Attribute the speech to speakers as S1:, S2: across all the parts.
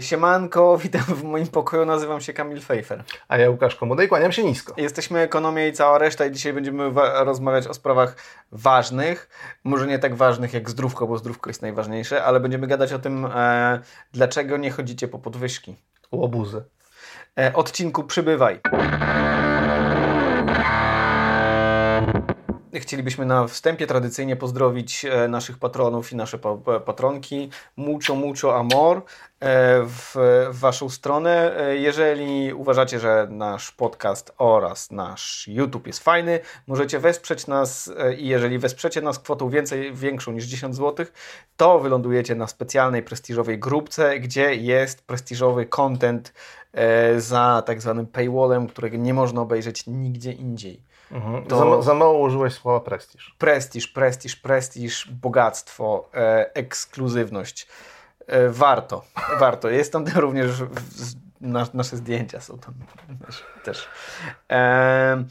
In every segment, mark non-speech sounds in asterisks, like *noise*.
S1: Siemanko, *laughs* witam w moim pokoju, nazywam się Kamil Fejfer.
S2: A ja Łukasz Komuda i kłaniam się nisko.
S1: Jesteśmy Ekonomia i cała reszta i dzisiaj będziemy rozmawiać o sprawach ważnych, może nie tak ważnych jak zdrówko, bo zdrówko jest najważniejsze, ale będziemy gadać o tym, e, dlaczego nie chodzicie po podwyżki.
S2: Łobuzy.
S1: E, odcinku przybywaj. Chcielibyśmy na wstępie tradycyjnie pozdrowić e, naszych patronów i nasze patronki. Mucho, mucho amor e, w, Waszą stronę. E, jeżeli uważacie, że nasz podcast oraz nasz YouTube jest fajny, możecie wesprzeć nas i jeżeli wesprzecie nas kwotą więcej, większą niż 10 zł, to wylądujecie na specjalnej, prestiżowej grupce, gdzie jest prestiżowy content za tak zwanym paywallem, którego nie można obejrzeć nigdzie indziej.
S2: Mhm. To... Za, za, mało użyłeś słowa prestiż.
S1: Prestiż, prestiż, prestiż, bogactwo, e, ekskluzywność. E, warto, warto. Jest tam *laughs* również w, na, nasze zdjęcia są tam też. E,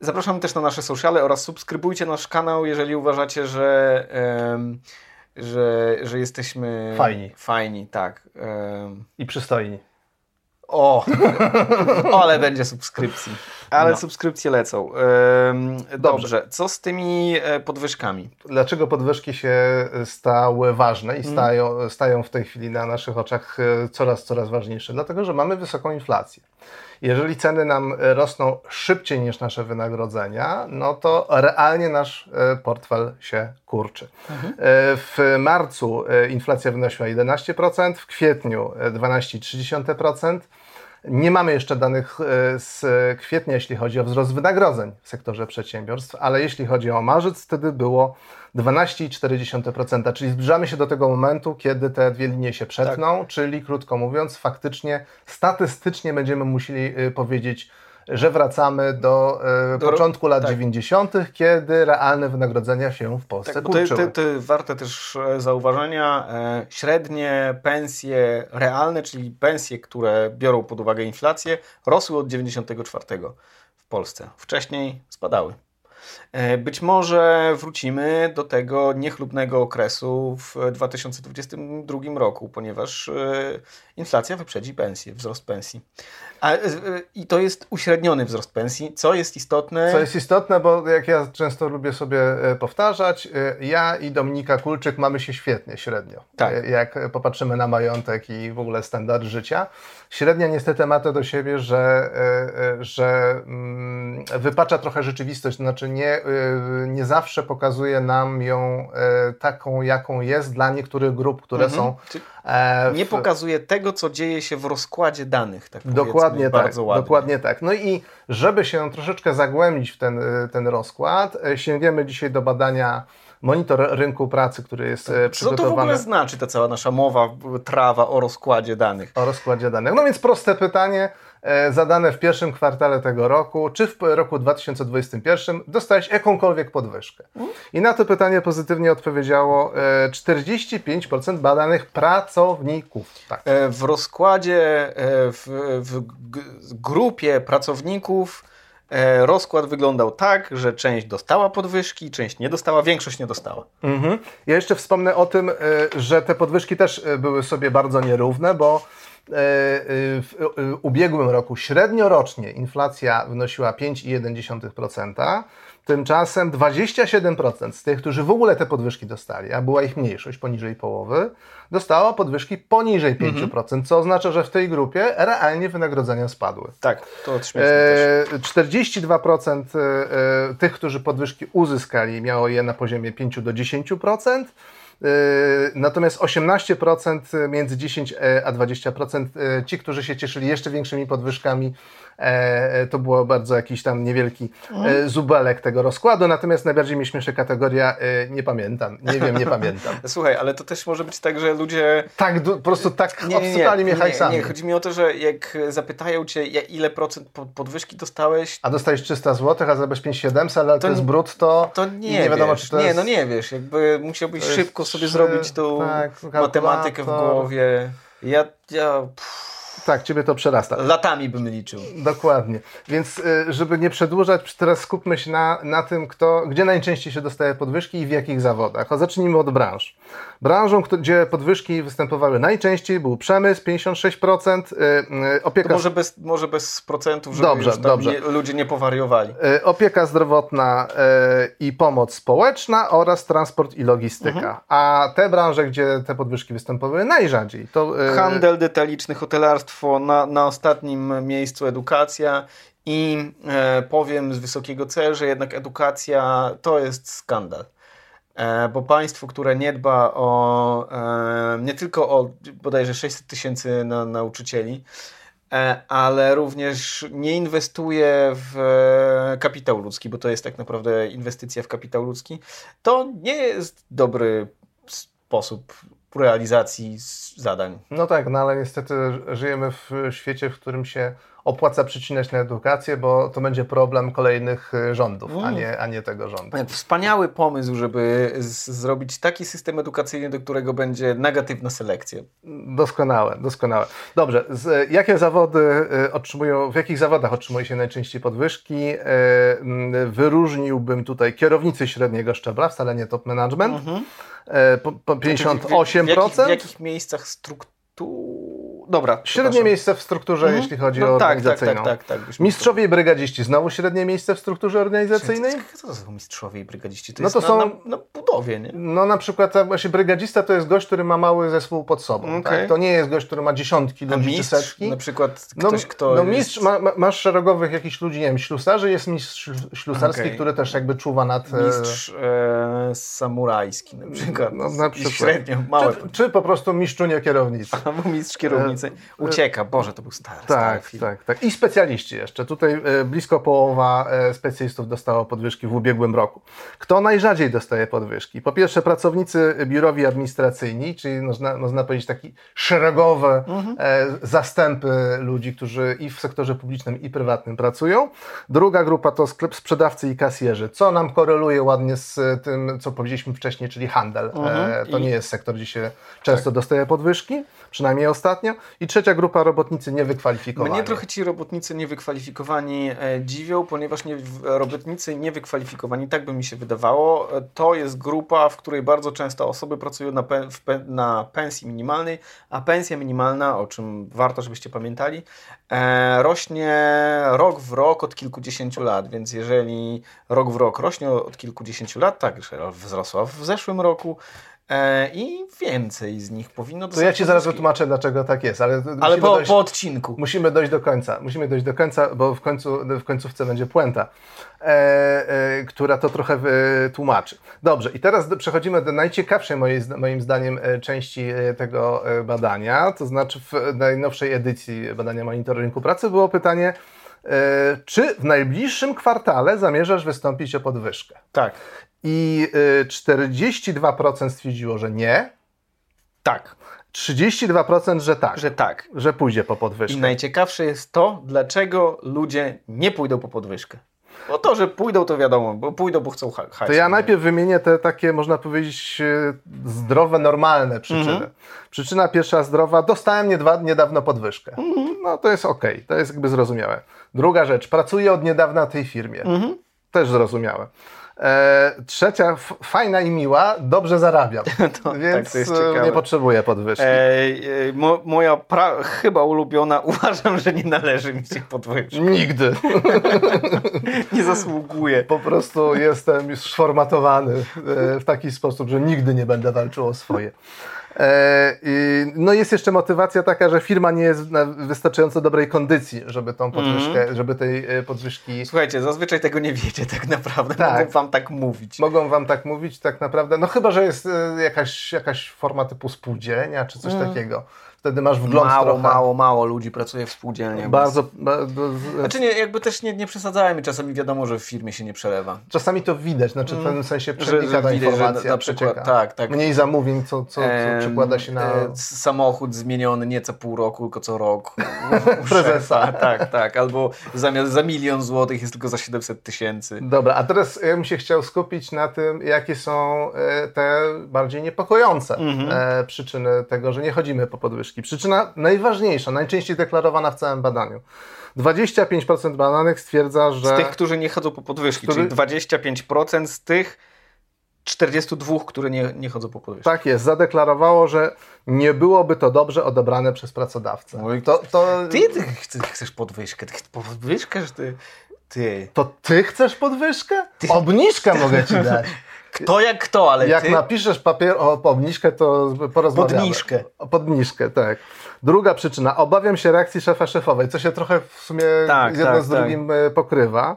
S1: zapraszam też na nasze sociale oraz subskrybujcie nasz kanał, jeżeli uważacie, że, e, że, że jesteśmy
S2: fajni.
S1: Fajni, tak.
S2: I przystojni.
S1: O, *laughs* ale będzie subskrypcji. Ale no. subskrypcje lecą. Dobrze. Dobrze. Co z tymi e, podwyżkami?
S2: Dlaczego podwyżki się stały ważne i mhm. stają, stają w tej chwili na naszych oczach e, coraz, coraz ważniejsze? Dlatego, że mamy wysoką inflację. Jeżeli ceny nam rosną szybciej niż nasze wynagrodzenia, no to realnie nasz e, portfel się kurczy. Mhm. W marcu inflacja wynosiła 11%, w kwietniu 12,3%. Nie mamy jeszcze danych e, z kwietnia, jeśli chodzi o wzrost wynagrodzeń w sektorze przedsiębiorstw, ale jeśli chodzi o marzec, wtedy było 12,4%, czyli zbliżamy się do tego momentu, kiedy te dwie linie się przetną, tak. czyli krótko mówiąc, faktycznie, statystycznie będziemy musieli e, powiedzieć, że wracamy do, e, do początku lat tak. 90., kiedy realne wynagrodzenia się w Polsce tak, kurczyły.
S1: To, to, to warte też e, zauważenia. E, średnie pensje realne, czyli pensje, które biorą pod uwagę inflację, rosły od 94 w Polsce. Wcześniej spadały. E, być może wrócimy do tego niechlubnego okresu w 2022 roku, ponieważ e, inflacja wyprzedzi pensję, wzrost pensji. A, e, I to jest uśredniony wzrost pensji, co jest istotne.
S2: Co jest istotne, bo jak ja często lubię sobie powtarzać, ja i Dominika Kulczyk mamy się świetnie średnio. Tak. Jak popatrzymy na majątek i w ogóle standard życia. Średnia niestety ma to do siebie, że, że mm, wypacza trochę rzeczywistość, to znaczy nie Y, nie zawsze pokazuje nam ją y, taką, jaką jest dla niektórych grup, które mhm. są.
S1: E, w... Nie pokazuje tego, co dzieje się w rozkładzie danych. Tak
S2: dokładnie tak. Dokładnie tak. No i żeby się troszeczkę zagłębić w ten, y, ten rozkład, sięgniemy dzisiaj do badania monitor rynku pracy, który jest przygotowany. Co
S1: to w ogóle znaczy ta cała nasza mowa, trawa o rozkładzie danych?
S2: O rozkładzie danych. No więc proste pytanie. E, zadane w pierwszym kwartale tego roku, czy w roku 2021 dostałeś jakąkolwiek podwyżkę? I na to pytanie pozytywnie odpowiedziało 45% e, badanych pracowników.
S1: Tak. E, w rozkładzie, w, w grupie pracowników rozkład wyglądał tak, że część dostała podwyżki, część nie dostała, większość nie dostała.
S2: Mhm. Ja jeszcze wspomnę o tym, że te podwyżki też były sobie bardzo nierówne, bo E, e, w e, ubiegłym roku średniorocznie inflacja wynosiła 5,1%. Tymczasem 27% z tych, którzy w ogóle te podwyżki dostali, a była ich mniejszość, poniżej połowy, dostało podwyżki poniżej 5%, mhm. co oznacza, że w tej grupie realnie wynagrodzenia spadły.
S1: Tak, to e,
S2: 42% tych, którzy podwyżki uzyskali, miało je na poziomie 5 do 10%. Yy, natomiast 18% między 10 a 20% yy, ci, którzy się cieszyli jeszcze większymi podwyżkami, E, to było bardzo jakiś tam niewielki mm. zubelek tego rozkładu, natomiast najbardziej mnie śmieszy kategoria e, nie pamiętam, nie wiem, nie pamiętam. *laughs*
S1: Słuchaj, ale to też może być tak, że ludzie...
S2: Tak, po prostu tak nie, nie, mnie hajsami.
S1: Nie, chodzi mi o to, że jak zapytają cię, ile procent podwyżki dostałeś...
S2: A dostałeś 300 zł, a zabezpiecz 700, ale to, to jest brutto
S1: to nie, nie wiadomo, czy to jest... Nie, no nie wiesz, jakby musiałbyś szybko sobie 3, zrobić tą tak, matematykę w głowie. Ja... ja pff
S2: Tak, ciebie to przerasta.
S1: Latami bym liczył.
S2: Dokładnie. Więc y, żeby nie przedłużać, teraz skupmy się na, na tym, kto, gdzie najczęściej się dostaje podwyżki i w jakich zawodach. O, zacznijmy od branż. Branżą, gdzie podwyżki występowały najczęściej był przemysł 56%, y, y,
S1: To
S2: opieka,
S1: może bez, może bez procentów, żeby
S2: Dobrze, dobrze.
S1: Nie, ludzie nie powariowali.
S2: opieka zdrowotna i pomoc społeczna oraz transport i logistyka.
S1: Mhm.
S2: A te branże, gdzie te podwyżki występowały najrzadziej, to
S1: Handel detaliczny, hotelarstwo, na, na ostatnim miejscu edukacja i e, powiem z wysokiego C, że jednak edukacja to jest skandal. E, bo państwo, które nie dba o e, nie tylko o bodajże 600 tysięcy na nauczycieli, e, ale również nie inwestuje w e, kapitał ludzki, bo to jest tak naprawdę inwestycja w kapitał ludzki, to nie jest dobry sposób realizacji zadań.
S2: No tak, no ale niestety żyjemy w świecie, w którym się opłaca przycinać na edukację, bo to będzie problem kolejnych y, rządów, a,
S1: Mm.
S2: nie, a nie tego rządu.
S1: Wspaniały pomysł, żeby zrobić taki system edukacyjny, do którego będzie negatywna selekcja.
S2: Doskonałe, doskonałe. Dobrze, z, jakie zawody y, otrzymują, w jakich zawodach otrzymuje się najczęściej podwyżki? Y, mm, Wyróżniłbym tutaj kierownicy średniego szczebla, wcale nie top management, y, po, po 58%.
S1: W, w, jakich, w jakich miejscach struktur... Dobra.
S2: Średnie miejsce w strukturze,
S1: Mhm.
S2: jeśli chodzi
S1: no,
S2: o
S1: tak, tak,
S2: organizacyjną.
S1: tak, tak, tak. byśmy
S2: Mistrzowie i brygadziści, znowu średnie miejsce w strukturze organizacyjnej?
S1: Co to są mistrzowie i brygadziści? To
S2: No
S1: jest
S2: to
S1: na,
S2: są-
S1: na, na budowie, nie?
S2: No na przykład tak, właśnie brygadzista to jest gość, który ma mały zespół pod sobą.
S1: Okej.
S2: Tak? To nie jest gość, który ma dziesiątki
S1: A
S2: ludzi czy
S1: mistrz,
S2: setki.
S1: na przykład
S2: No,
S1: ktoś, kto
S2: no
S1: jest...
S2: mistrz, ma, ma, masz szeregowych jakichś ludzi, nie wiem, ślusarzy, jest mistrz ślu- ślusarski,
S1: Okej.
S2: który też jakby czuwa nad... e,
S1: Mistrz e, samurajski na przykład.
S2: No, na
S1: I
S2: przykład.
S1: Średnio, małe.
S2: Czy, czy po prostu mistrzunia kierownicy.
S1: Albo mistrz kierownicy. Ucieka. Boże, to był stary, stary
S2: Tak,
S1: film.
S2: tak, tak. I specjaliści jeszcze. Tutaj e, blisko połowa e, specjalistów dostało podwyżki w ubiegłym roku. Kto najrzadziej dostaje podwyżki? Po pierwsze pracownicy biurowi administracyjni, czyli można, można powiedzieć taki szeregowe e, zastępy ludzi, którzy i w sektorze publicznym i prywatnym pracują. Druga grupa to sklep sprzedawcy i kasjerzy, co nam koreluje ładnie z tym, co powiedzieliśmy wcześniej, czyli handel.
S1: Mhm.
S2: To
S1: I-
S2: nie jest sektor, gdzie się często dostaje podwyżki, przynajmniej ostatnio. I trzecia grupa robotnicy niewykwalifikowani.
S1: Mnie trochę ci robotnicy niewykwalifikowani e, dziwią, ponieważ nie, robotnicy niewykwalifikowani, tak by mi się wydawało, e, to jest grupa, w której bardzo często osoby pracują na, pe, pe, na pensji minimalnej, a pensja minimalna, o czym warto, żebyście pamiętali, e, rośnie rok w rok od kilkudziesięciu lat, więc jeżeli rok w rok rośnie od kilkudziesięciu lat, tak, wzrosła w zeszłym roku i więcej z nich powinno
S2: To ja Ci zaraz wytłumaczę, dlaczego tak jest, ale,
S1: Ale po,
S2: dojść,
S1: po odcinku.
S2: musimy dojść do końca. Musimy dojść do końca, bo w, końcu, w końcówce będzie puenta, e, e, która to trochę wytłumaczy. Dobrze, i teraz do, przechodzimy do najciekawszej mojej, moim zdaniem e, części e, tego e, badania, to znaczy w najnowszej edycji badania Monitor Rynku Pracy było pytanie, e, czy w najbliższym kwartale zamierzasz wystąpić o podwyżkę?
S1: Tak.
S2: I e, 42% stwierdziło, że nie,
S1: Tak,
S2: 32% że tak, że,
S1: tak.
S2: że pójdzie po podwyżkę.
S1: I najciekawsze jest to, dlaczego ludzie nie pójdą po podwyżkę. Bo to, że pójdą, to wiadomo, bo pójdą, bo chcą ha- hajsu.
S2: To ja najpierw wymienię te takie, można powiedzieć, e, zdrowe, normalne przyczyny.
S1: Mhm.
S2: Przyczyna pierwsza zdrowa, dostałem niedawno podwyżkę.
S1: Mhm.
S2: No to jest okej, to jest jakby zrozumiałe. Druga rzecz, pracuję od niedawna w tej firmie.
S1: Mhm.
S2: Też zrozumiałe. E, trzecia, fajna i miła, dobrze zarabiam, *laughs*
S1: To-
S2: więc
S1: tak,
S2: e,
S1: ciekawe.
S2: nie potrzebuję podwyżki.
S1: E, e, mo, moja chyba ulubiona, *laughs* uważam, że nie należy mi się podwyżki.
S2: Nigdy. *laughs*
S1: Nie zasługuję.
S2: Po prostu jestem już sformatowany e, w taki sposób, że nigdy nie będę walczył o swoje. E, No jest jeszcze motywacja taka, że firma nie jest na wystarczająco dobrej kondycji, żeby tą podwyżkę,
S1: Mhm.
S2: żeby tej e, podwyżki...
S1: Słuchajcie, zazwyczaj tego nie wiecie tak naprawdę.
S2: Tak.
S1: Mogą wam tak mówić.
S2: Mogą wam tak mówić tak naprawdę, no chyba, że jest e, jakaś, jakaś forma typu spółdzielnia czy coś takiego. Wtedy masz wgląd
S1: Mało,
S2: trochę.
S1: mało, mało ludzi pracuje w spółdzielniach.
S2: Bardzo, bardzo,
S1: Znaczy nie, jakby też nie, nie przesadzajmy, czasami wiadomo, że w firmie się nie przelewa.
S2: czasami to widać, znaczy w pewnym sensie
S1: Mm. Że-
S2: przenika
S1: że
S2: ta
S1: widać, że
S2: informacja,
S1: na przykład-
S2: przecieka.
S1: tak, tak.
S2: Mniej zamówień, co, co, co przekłada się na...
S1: e, samochód zmieniony nie co pół roku, tylko co rok. *laughs*
S2: Prezesa.
S1: Tak, tak. Albo zamiast za milion złotych jest tylko za 700 tysięcy.
S2: Dobra, a teraz ja bym się chciał skupić na tym, jakie są e, te bardziej niepokojące
S1: Mhm.
S2: e, przyczyny tego, że nie chodzimy po podwyżki. Podwyżki. Przyczyna najważniejsza, najczęściej deklarowana w całym badaniu. 25% badanych stwierdza, że...
S1: Z tych, którzy nie chodzą po podwyżki,
S2: Który-
S1: czyli 25% z tych 42, które nie, nie chodzą po podwyżki.
S2: Tak jest, zadeklarowało, że nie byłoby to dobrze odebrane przez pracodawcę.
S1: Oj,
S2: To, to,
S1: Ty, ty chcesz, podwyżkę, ty chcesz podwyżkę, że ty... Ty.
S2: to ty chcesz podwyżkę? Obniżkę mogę ci dać. *laughs*
S1: Kto jak kto, ale
S2: Jak
S1: ty...
S2: napiszesz papier o obniżkę, to porozmawiamy.
S1: Podniżkę.
S2: O Podniżkę, tak. Druga przyczyna. Obawiam się reakcji szefa szefowej, co się trochę w sumie
S1: Tak,
S2: jedno
S1: tak,
S2: z
S1: tak.
S2: drugim e, pokrywa.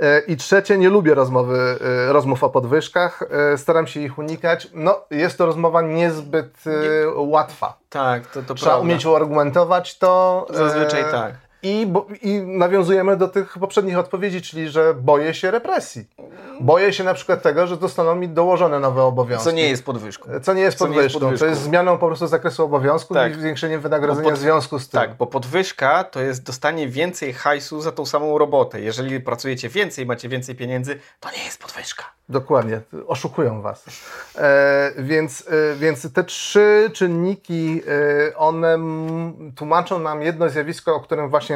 S2: E, I trzecie, nie lubię rozmowy, e, rozmów o podwyżkach. Staram się ich unikać. No, jest to rozmowa niezbyt e, łatwa.
S1: Tak, to, to
S2: Trzeba
S1: prawda.
S2: umieć uargumentować to.
S1: Zazwyczaj tak.
S2: I, bo, I nawiązujemy do tych poprzednich odpowiedzi, czyli że boję się represji. Boję się na przykład tego, że zostaną mi dołożone nowe obowiązki.
S1: Co nie jest podwyżką.
S2: Co nie jest
S1: Co nie jest
S2: podwyżką. To jest zmianą po prostu zakresu obowiązku
S1: Tak.
S2: i zwiększeniem wynagrodzenia
S1: pod-
S2: w związku z tym.
S1: Tak, bo podwyżka to jest dostanie więcej hajsu za tą samą robotę. Jeżeli pracujecie więcej, macie więcej pieniędzy, to nie jest podwyżka.
S2: Dokładnie, oszukują was. E, więc, e, więc te trzy czynniki, e, one tłumaczą nam jedno zjawisko, o którym właśnie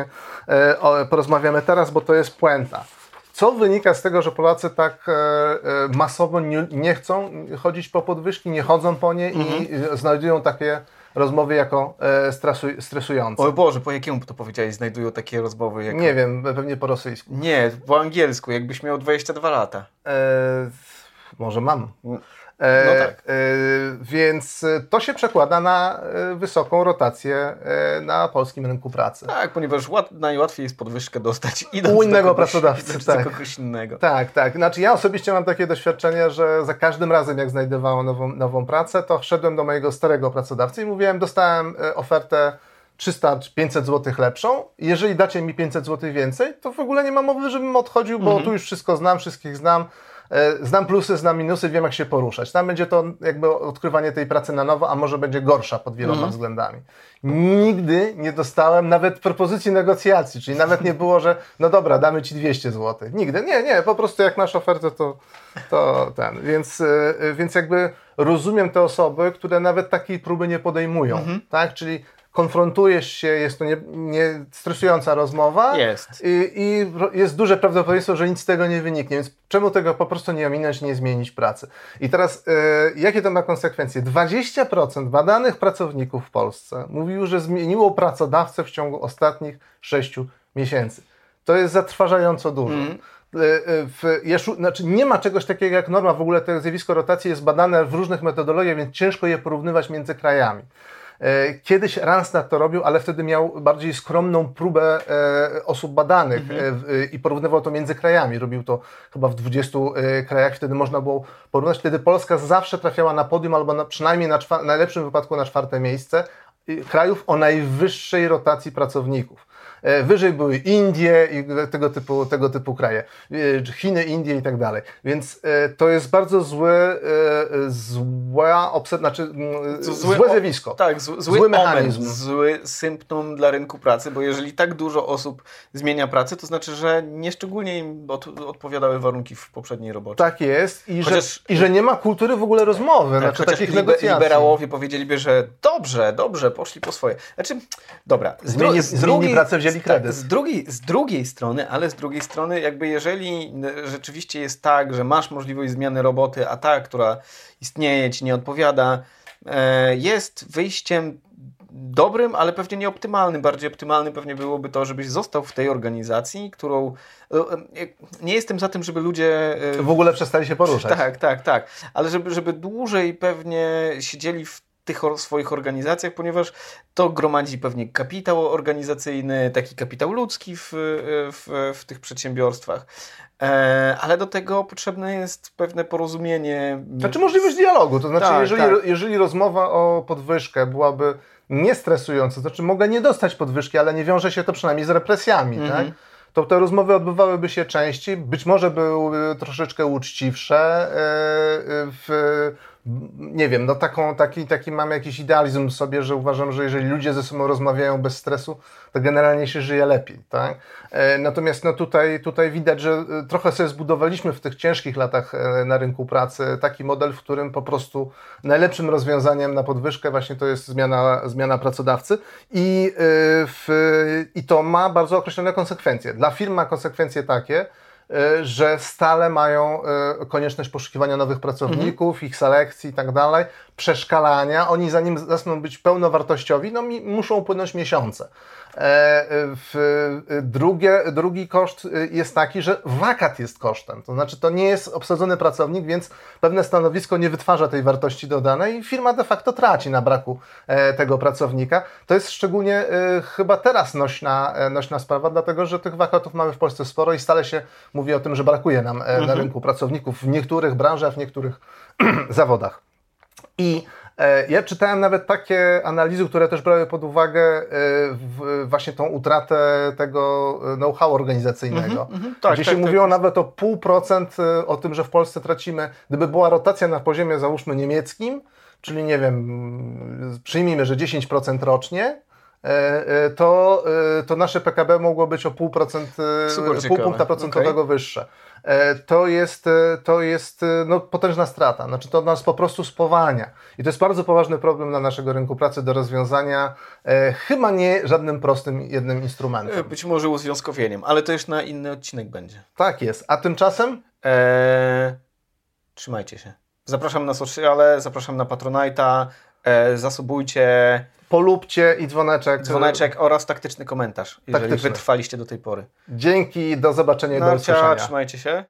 S2: e, o, porozmawiamy teraz, bo to jest puenta. Co wynika z tego, że Polacy tak e, e, masowo nie, chcą chodzić po podwyżki, nie chodzą po nie i e, znajdują takie rozmowy jako e, stresuj, stresujące?
S1: O Boże, po jakiemu to powiedziałeś, znajdują takie rozmowy jak...
S2: Nie wiem, pewnie po rosyjsku.
S1: Nie, po angielsku, jakbyś miał 22 lata.
S2: E, może mam.
S1: No
S2: E,
S1: tak.
S2: e, więc to się przekłada na e, wysoką rotację na polskim rynku pracy.
S1: Tak, ponieważ łat, najłatwiej jest podwyżkę dostać
S2: U
S1: idąc
S2: innego
S1: do kogoś,
S2: pracodawcy, *laughs* tak.
S1: do kogoś innego.
S2: Tak, tak. Znaczy ja osobiście mam takie doświadczenie, że za każdym razem jak znajdowałem nową, nową pracę, to szedłem do mojego starego pracodawcy i mówiłem, dostałem ofertę 300 czy 500 zł lepszą. Jeżeli dacie mi 500 zł więcej, to w ogóle nie ma mowy, żebym odchodził, bo tu już wszystko znam, wszystkich znam. E, Znam plusy, znam minusy, wiem jak się poruszać. Tam będzie to jakby odkrywanie tej pracy na nowo, a może będzie gorsza pod wieloma względami. Nigdy nie dostałem nawet propozycji negocjacji, czyli nawet nie było, że no dobra, damy ci 200 zł. Nigdy. Nie, nie, po prostu jak masz ofertę, to, to ten. Więc, e, więc jakby rozumiem te osoby, które nawet takiej próby nie podejmują. Tak? Czyli konfrontujesz się, jest to nie, nie stresująca rozmowa.
S1: Jest.
S2: I, I jest duże prawdopodobieństwo, że nic z tego nie wyniknie, więc czemu tego po prostu nie ominąć, nie zmienić pracy? I teraz, e, jakie to ma konsekwencje? 20% badanych pracowników w Polsce mówiło, że zmieniło pracodawcę w ciągu ostatnich 6 miesięcy. To jest zatrważająco dużo. E, W, Jeszu, znaczy nie ma czegoś takiego jak norma, w ogóle to zjawisko rotacji jest badane w różnych metodologiach, więc ciężko je porównywać między krajami. E, Kiedyś Randstad to robił, ale wtedy miał bardziej skromną próbę e, osób badanych w- e, i porównywał to między krajami. Robił to chyba w 20 e, krajach, wtedy można było porównać. Wtedy Polska zawsze trafiała na podium albo na, przynajmniej na czwa- najlepszym wypadku na czwarte miejsce krajów o najwyższej rotacji pracowników. E, Wyżej były Indie i tego typu, tego typu kraje, czy Chiny, Indie i tak dalej. Więc e, to jest bardzo złe, e, zła obsed... znaczy,
S1: To
S2: złe, zjawisko.
S1: Tak, zły, zły,
S2: Zły mechanizm.
S1: zły symptom dla rynku pracy, bo jeżeli tak dużo osób zmienia pracę, to znaczy, że nieszczególnie im od, odpowiadały warunki w poprzedniej robocie.
S2: Tak jest i,
S1: Chociaż-
S2: że, i że nie ma kultury w ogóle rozmowy,
S1: Tak,
S2: znaczy takich
S1: libe,
S2: negocjacji.
S1: liberałowie powiedzieliby, że dobrze, dobrze, poszli po swoje. Znaczy, dobra. Z, dru- z
S2: zmienili pracę, wzięli
S1: tak,
S2: kredyt.
S1: Z drugiej, z drugiej strony, ale z drugiej strony, jakby jeżeli rzeczywiście jest tak, że masz możliwość zmiany roboty, a ta, która istnieje, ci nie odpowiada, e, jest wyjściem dobrym, ale pewnie nieoptymalnym. Bardziej optymalnym pewnie byłoby to, żebyś został w tej organizacji, którą... e, e, Nie jestem za tym, żeby ludzie...
S2: W ogóle przestali się poruszać.
S1: tak, tak, tak. Ale żeby, żeby dłużej pewnie siedzieli w tych swoich organizacjach, ponieważ to gromadzi pewnie kapitał organizacyjny, taki kapitał ludzki w, w, w tych przedsiębiorstwach. E, ale do tego potrzebne jest pewne porozumienie.
S2: Znaczy możliwość dialogu, to znaczy
S1: Tak,
S2: jeżeli,
S1: tak.
S2: jeżeli rozmowa o podwyżkę byłaby niestresująca, to znaczy mogę nie dostać podwyżki, ale nie wiąże się to przynajmniej z represjami,
S1: Mhm.
S2: tak? to te rozmowy odbywałyby się częściej, być może byłyby troszeczkę uczciwsze, e, w, nie wiem, no taką, taki, taki mam jakiś idealizm w sobie, że uważam, że jeżeli ludzie ze sobą rozmawiają bez stresu, to generalnie się żyje lepiej, tak? E, natomiast no tutaj, tutaj widać, że e, trochę sobie zbudowaliśmy w tych ciężkich latach e, na rynku pracy taki model, w którym po prostu najlepszym rozwiązaniem na podwyżkę właśnie to jest zmiana, zmiana pracodawcy i, w, i to ma bardzo określone konsekwencje. Dla firm ma konsekwencje takie, że stale mają e, konieczność poszukiwania nowych pracowników, mhm. ich selekcji i tak dalej, przeszkalania. Oni zanim zaczną być pełnowartościowi, no muszą upłynąć miesiące. E, drugie, drugi koszt jest taki, że wakat jest kosztem. To znaczy, to nie jest obsadzony pracownik, więc pewne stanowisko nie wytwarza tej wartości dodanej i firma de facto traci na braku tego pracownika. To jest szczególnie chyba teraz nośna, nośna sprawa, dlatego że tych wakatów mamy w Polsce sporo i stale się mówi o tym, że brakuje nam e, na mhm. rynku pracowników w niektórych branżach, w niektórych *clears throat* zawodach. I e, ja czytałem nawet takie analizy, które też brały pod uwagę e, właśnie tą utratę tego know-how organizacyjnego. Mm -hmm, tak, gdzie tak, się tak, mówiło tak. nawet o pół procent o tym, że w Polsce tracimy, gdyby była rotacja na poziomie załóżmy niemieckim, czyli nie wiem, przyjmijmy, że 10% rocznie, E, e, to, e, to nasze PKB mogło być o pół, procent, pół punkta procentowego okay. wyższe. To jest, to jest no, potężna strata. Znaczy to nas po prostu spowalnia. I to jest bardzo poważny problem dla naszego rynku pracy do rozwiązania. Chyba nie żadnym prostym jednym instrumentem.
S1: Być może uzwiązkowieniem, ale to już na inny odcinek będzie.
S2: Tak jest. A tymczasem? Eee,
S1: trzymajcie się. Zapraszam na sociale, zapraszam na Patronite'a, e, zasubujcie
S2: polubcie i dzwoneczek.
S1: Dzwoneczek oraz taktyczny komentarz, jeżeli taktyczny. wytrwaliście do tej pory.
S2: Dzięki, do zobaczenia i do usłyszenia.
S1: Trzymajcie się.